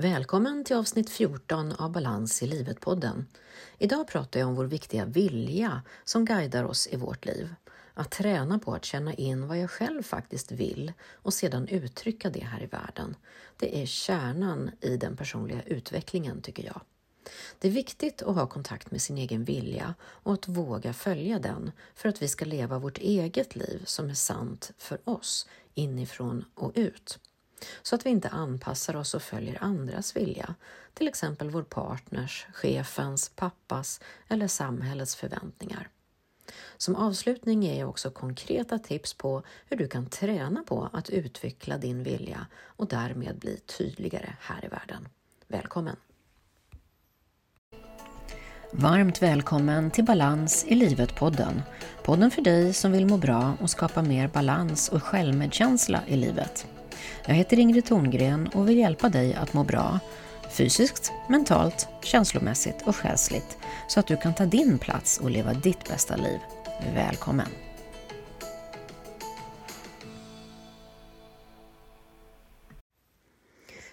Välkommen till avsnitt 14 av Balans i livet-podden. Idag pratar jag om vår viktiga vilja som guidar oss i vårt liv. Att träna på att känna in vad jag själv faktiskt vill och sedan uttrycka det här i världen. Det är kärnan i den personliga utvecklingen tycker jag. Det är viktigt att ha kontakt med sin egen vilja och att våga följa den för att vi ska leva vårt eget liv som är sant för oss, inifrån och ut. Så att vi inte anpassar oss och följer andras vilja, till exempel vår partners, chefens, pappas eller samhällets förväntningar. Som avslutning ger jag också konkreta tips på hur du kan träna på att utveckla din vilja och därmed bli tydligare här i världen. Välkommen! Varmt välkommen till Balans i livet-podden. Podden för dig som vill må bra och skapa mer balans och självmedkänsla i livet. Jag heter Ingrid Thorngren och vill hjälpa dig att må bra fysiskt, mentalt, känslomässigt och själsligt så att du kan ta din plats och leva ditt bästa liv. Välkommen!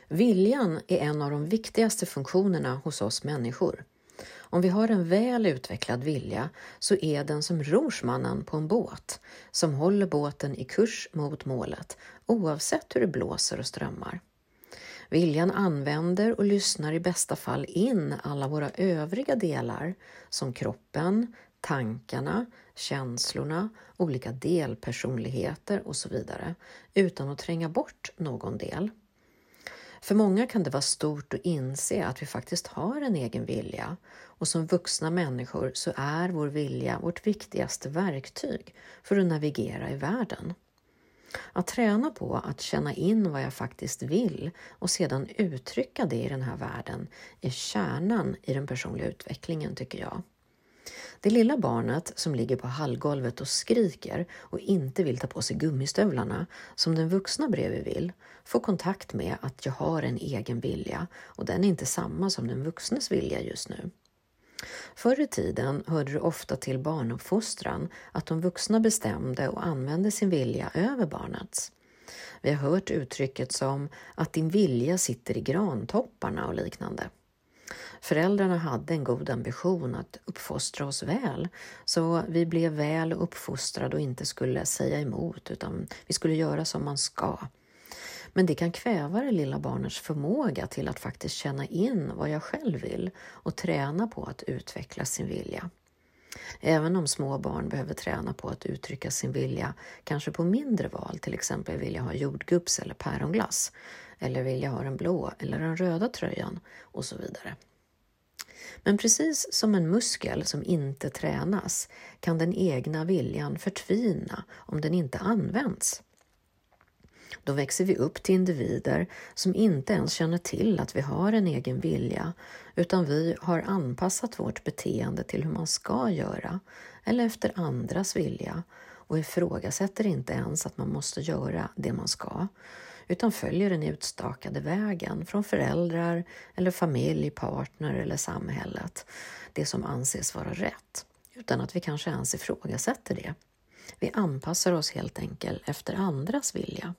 Viljan är en av de viktigaste funktionerna hos oss människor. Om vi har en väl utvecklad vilja så är den som rorsmannen på en båt som håller båten i kurs mot målet oavsett hur det blåser och strömmar. Viljan använder och lyssnar i bästa fall in alla våra övriga delar som kroppen, tankarna, känslorna, olika delpersonligheter och så vidare utan att tränga bort någon del. För många kan det vara stort att inse att vi faktiskt har en egen vilja och som vuxna människor så är vår vilja vårt viktigaste verktyg för att navigera i världen. Att träna på att känna in vad jag faktiskt vill och sedan uttrycka det i den här världen är kärnan i den personliga utvecklingen tycker jag. Det lilla barnet som ligger på hallgolvet och skriker och inte vill ta på sig gummistövlarna som den vuxna bredvid vill får kontakt med att jag har en egen vilja och den är inte samma som den vuxnes vilja just nu. Förr i tiden hörde det ofta till barnuppfostran att de vuxna bestämde och använde sin vilja över barnets. Vi har hört uttrycket som att din vilja sitter i grantopparna och liknande. Föräldrarna hade en god ambition att uppfostra oss väl, så vi blev väl uppfostrade och inte skulle säga emot utan vi skulle göra som man ska. Men det kan kväva det lilla barnets förmåga till att faktiskt känna in vad jag själv vill och träna på att utveckla sin vilja. Även om små barn behöver träna på att uttrycka sin vilja, kanske på mindre val, till exempel vill jag ha jordgubbs eller päronglass, eller vill jag ha den blå eller den röda tröjan och så vidare. Men precis som en muskel som inte tränas kan den egna viljan förtvina om den inte används. Då växer vi upp till individer som inte ens känner till att vi har en egen vilja, utan vi har anpassat vårt beteende till hur man ska göra eller efter andras vilja och ifrågasätter inte ens att man måste göra det man ska, utan följer den utstakade vägen från föräldrar eller familj, partner eller samhället, det som anses vara rätt, utan att vi kanske ens ifrågasätter det. Vi anpassar oss helt enkelt efter andras vilja.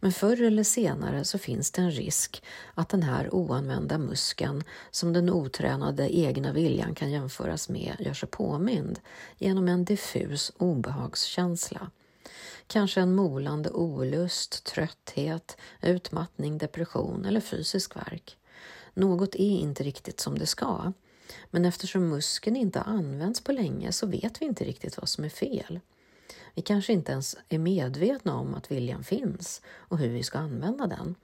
Men förr eller senare så finns det en risk att den här oanvända muskeln som den otränade egna viljan kan jämföras med gör sig påmind genom en diffus obehagskänsla. Kanske en molande olust, trötthet, utmattning, depression eller fysisk värk. Något är inte riktigt som det ska, men eftersom muskeln inte använts på länge så vet vi inte riktigt vad som är fel. Vi kanske inte ens är medvetna om att viljan finns och hur vi ska använda den,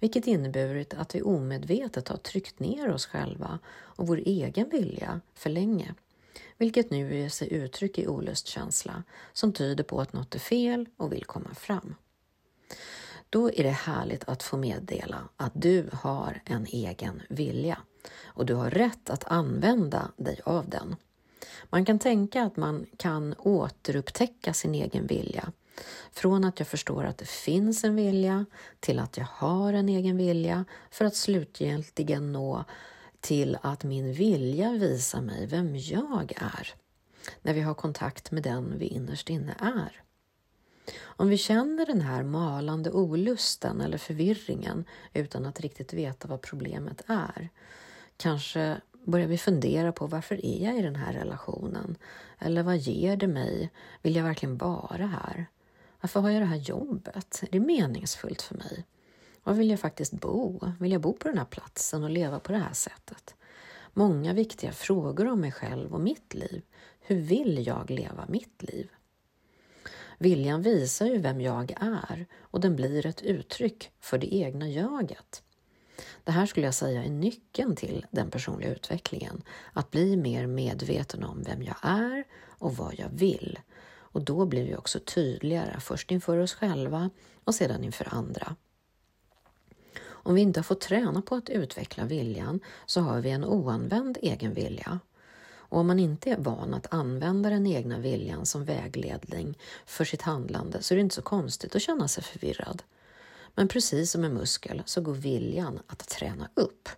vilket inneburit att vi omedvetet har tryckt ner oss själva och vår egen vilja för länge, vilket nu ger sig uttryck i olustkänsla som tyder på att något är fel och vill komma fram. Då är det härligt att få meddela att du har en egen vilja och du har rätt att använda dig av den. Man kan tänka att man kan återupptäcka sin egen vilja. Från att jag förstår att det finns en vilja till att jag har en egen vilja för att slutgiltigen nå till att min vilja visar mig vem jag är. När vi har kontakt med den vi innerst inne är. Om vi känner den här malande olusten eller förvirringen utan att riktigt veta vad problemet är, kanske börjar vi fundera på varför är jag i den här relationen? Eller vad ger det mig? Vill jag verkligen vara här? Varför har jag det här jobbet? Är det meningsfullt för mig? Var vill jag faktiskt bo? Vill jag bo på den här platsen och leva på det här sättet? Många viktiga frågor om mig själv och mitt liv. Hur vill jag leva mitt liv? Viljan visar ju vem jag är och den blir ett uttryck för det egna jaget. Det här skulle jag säga är nyckeln till den personliga utvecklingen. Att bli mer medveten om vem jag är och vad jag vill. Och då blir vi också tydligare, först inför oss själva och sedan inför andra. Om vi inte har fått träna på att utveckla viljan så har vi en oanvänd egen vilja. Och om man inte är van att använda den egna viljan som vägledning för sitt handlande så är det inte så konstigt att känna sig förvirrad. Men precis som en muskel så går viljan att träna upp.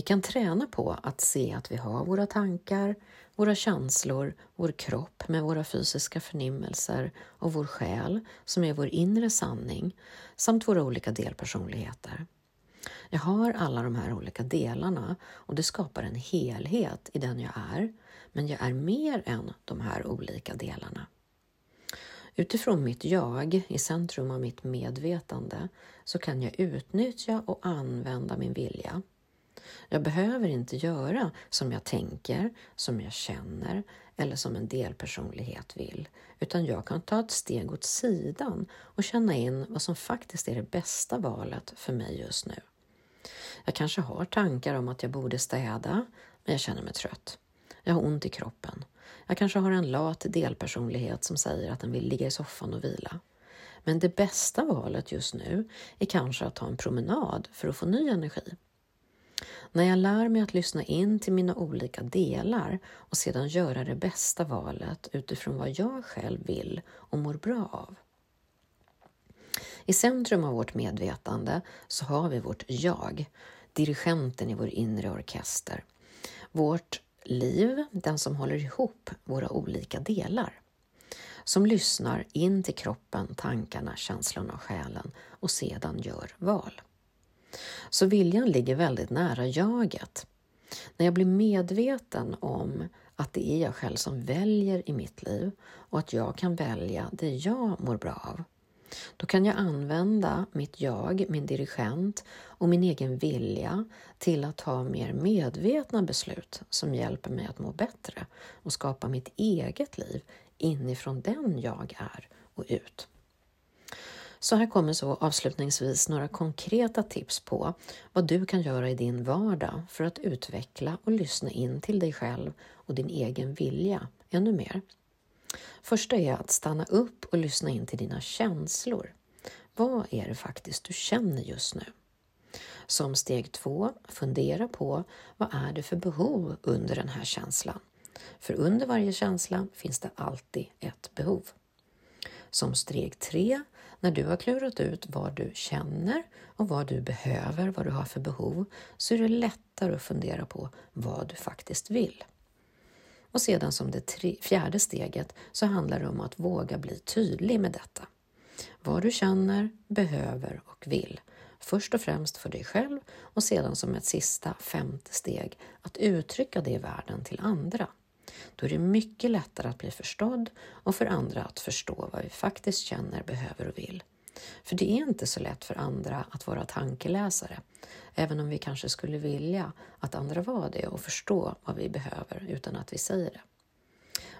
Vi kan träna på att se att vi har våra tankar, våra känslor, vår kropp med våra fysiska förnimmelser och vår själ som är vår inre sanning samt våra olika delpersonligheter. Jag har alla de här olika delarna och det skapar en helhet i den jag är, men jag är mer än de här olika delarna. Utifrån mitt jag i centrum av mitt medvetande så kan jag utnyttja och använda min vilja. Jag behöver inte göra som jag tänker, som jag känner eller som en delpersonlighet vill, utan jag kan ta ett steg åt sidan och känna in vad som faktiskt är det bästa valet för mig just nu. Jag kanske har tankar om att jag borde städa, men jag känner mig trött. Jag har ont i kroppen. Jag kanske har en lat delpersonlighet som säger att den vill ligga i soffan och vila. Men det bästa valet just nu är kanske att ta en promenad för att få ny energi. När jag lär mig att lyssna in till mina olika delar och sedan göra det bästa valet utifrån vad jag själv vill och mår bra av. I centrum av vårt medvetande så har vi vårt jag, dirigenten i vår inre orkester. Vårt liv, den som håller ihop våra olika delar. Som lyssnar in till kroppen, tankarna, känslorna och själen och sedan gör val. Så viljan ligger väldigt nära jaget. När jag blir medveten om att det är jag själv som väljer i mitt liv och att jag kan välja det jag mår bra av, då kan jag använda mitt jag, min dirigent och min egen vilja till att ta mer medvetna beslut som hjälper mig att må bättre och skapa mitt eget liv inifrån den jag är och ut. Så här kommer så avslutningsvis några konkreta tips på vad du kan göra i din vardag för att utveckla och lyssna in till dig själv och din egen vilja ännu mer. Första är att stanna upp och lyssna in till dina känslor. Vad är det faktiskt du känner just nu? Som steg två, fundera på vad är det för behov under den här känslan? För under varje känsla finns det alltid ett behov. Som steg tre, när du har klurat ut vad du känner och vad du behöver, vad du har för behov, så är det lättare att fundera på vad du faktiskt vill. Och sedan som det tre, fjärde steget så handlar det om att våga bli tydlig med detta. Vad du känner, behöver och vill. Först och främst för dig själv och sedan som ett sista femte steg att uttrycka det i världen till andra. Då är det mycket lättare att bli förstådd och för andra att förstå vad vi faktiskt känner, behöver och vill. För det är inte så lätt för andra att vara tankeläsare, även om vi kanske skulle vilja att andra var det och förstå vad vi behöver utan att vi säger det.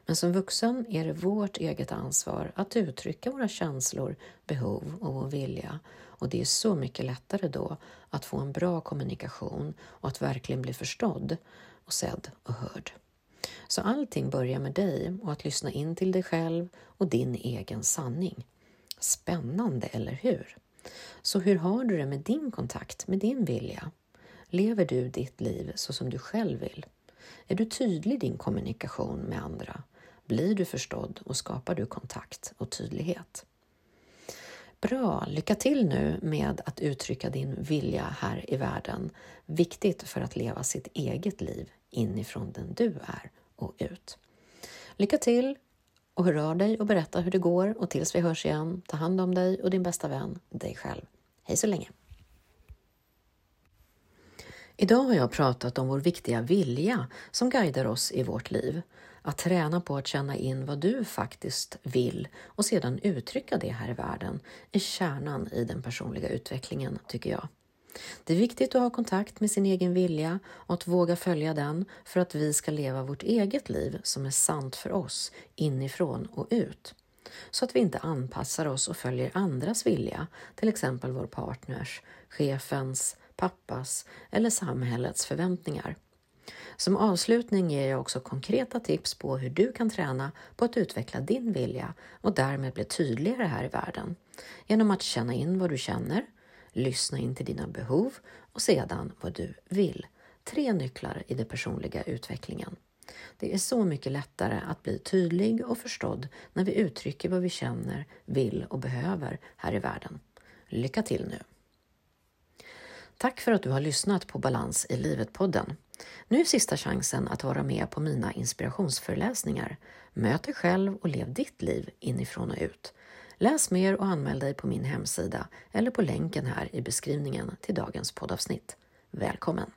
Men som vuxen är det vårt eget ansvar att uttrycka våra känslor, behov och vår vilja och det är så mycket lättare då att få en bra kommunikation och att verkligen bli förstådd och sedd och hörd. Så allting börjar med dig och att lyssna in till dig själv och din egen sanning. Spännande, eller hur? Så hur har du det med din kontakt, med din vilja? Lever du ditt liv så som du själv vill? Är du tydlig i din kommunikation med andra? Blir du förstådd och skapar du kontakt och tydlighet? Bra, lycka till nu med att uttrycka din vilja här i världen. Viktigt för att leva sitt eget liv inifrån den du är och ut. Lycka till Och hör av dig och berätta hur det går och tills vi hörs igen, ta hand om dig och din bästa vän, dig själv. Hej så länge! Idag har jag pratat om vår viktiga vilja som guidar oss i vårt liv. Att träna på att känna in vad du faktiskt vill och sedan uttrycka det här i världen är kärnan i den personliga utvecklingen, tycker jag. Det är viktigt att ha kontakt med sin egen vilja och att våga följa den för att vi ska leva vårt eget liv som är sant för oss, inifrån och ut. Så att vi inte anpassar oss och följer andras vilja, till exempel vår partners, chefens, pappas eller samhällets förväntningar. Som avslutning ger jag också konkreta tips på hur du kan träna på att utveckla din vilja och därmed bli tydligare här i världen genom att känna in vad du känner, lyssna in till dina behov och sedan vad du vill. Tre nycklar i den personliga utvecklingen. Det är så mycket lättare att bli tydlig och förstådd när vi uttrycker vad vi känner, vill och behöver här i världen. Lycka till nu! Tack för att du har lyssnat på Balans i livet-podden. Nu är sista chansen att vara med på mina inspirationsföreläsningar. Möt dig själv och lev ditt liv inifrån och ut. Läs mer och anmäl dig på min hemsida eller på länken här i beskrivningen till dagens poddavsnitt. Välkommen!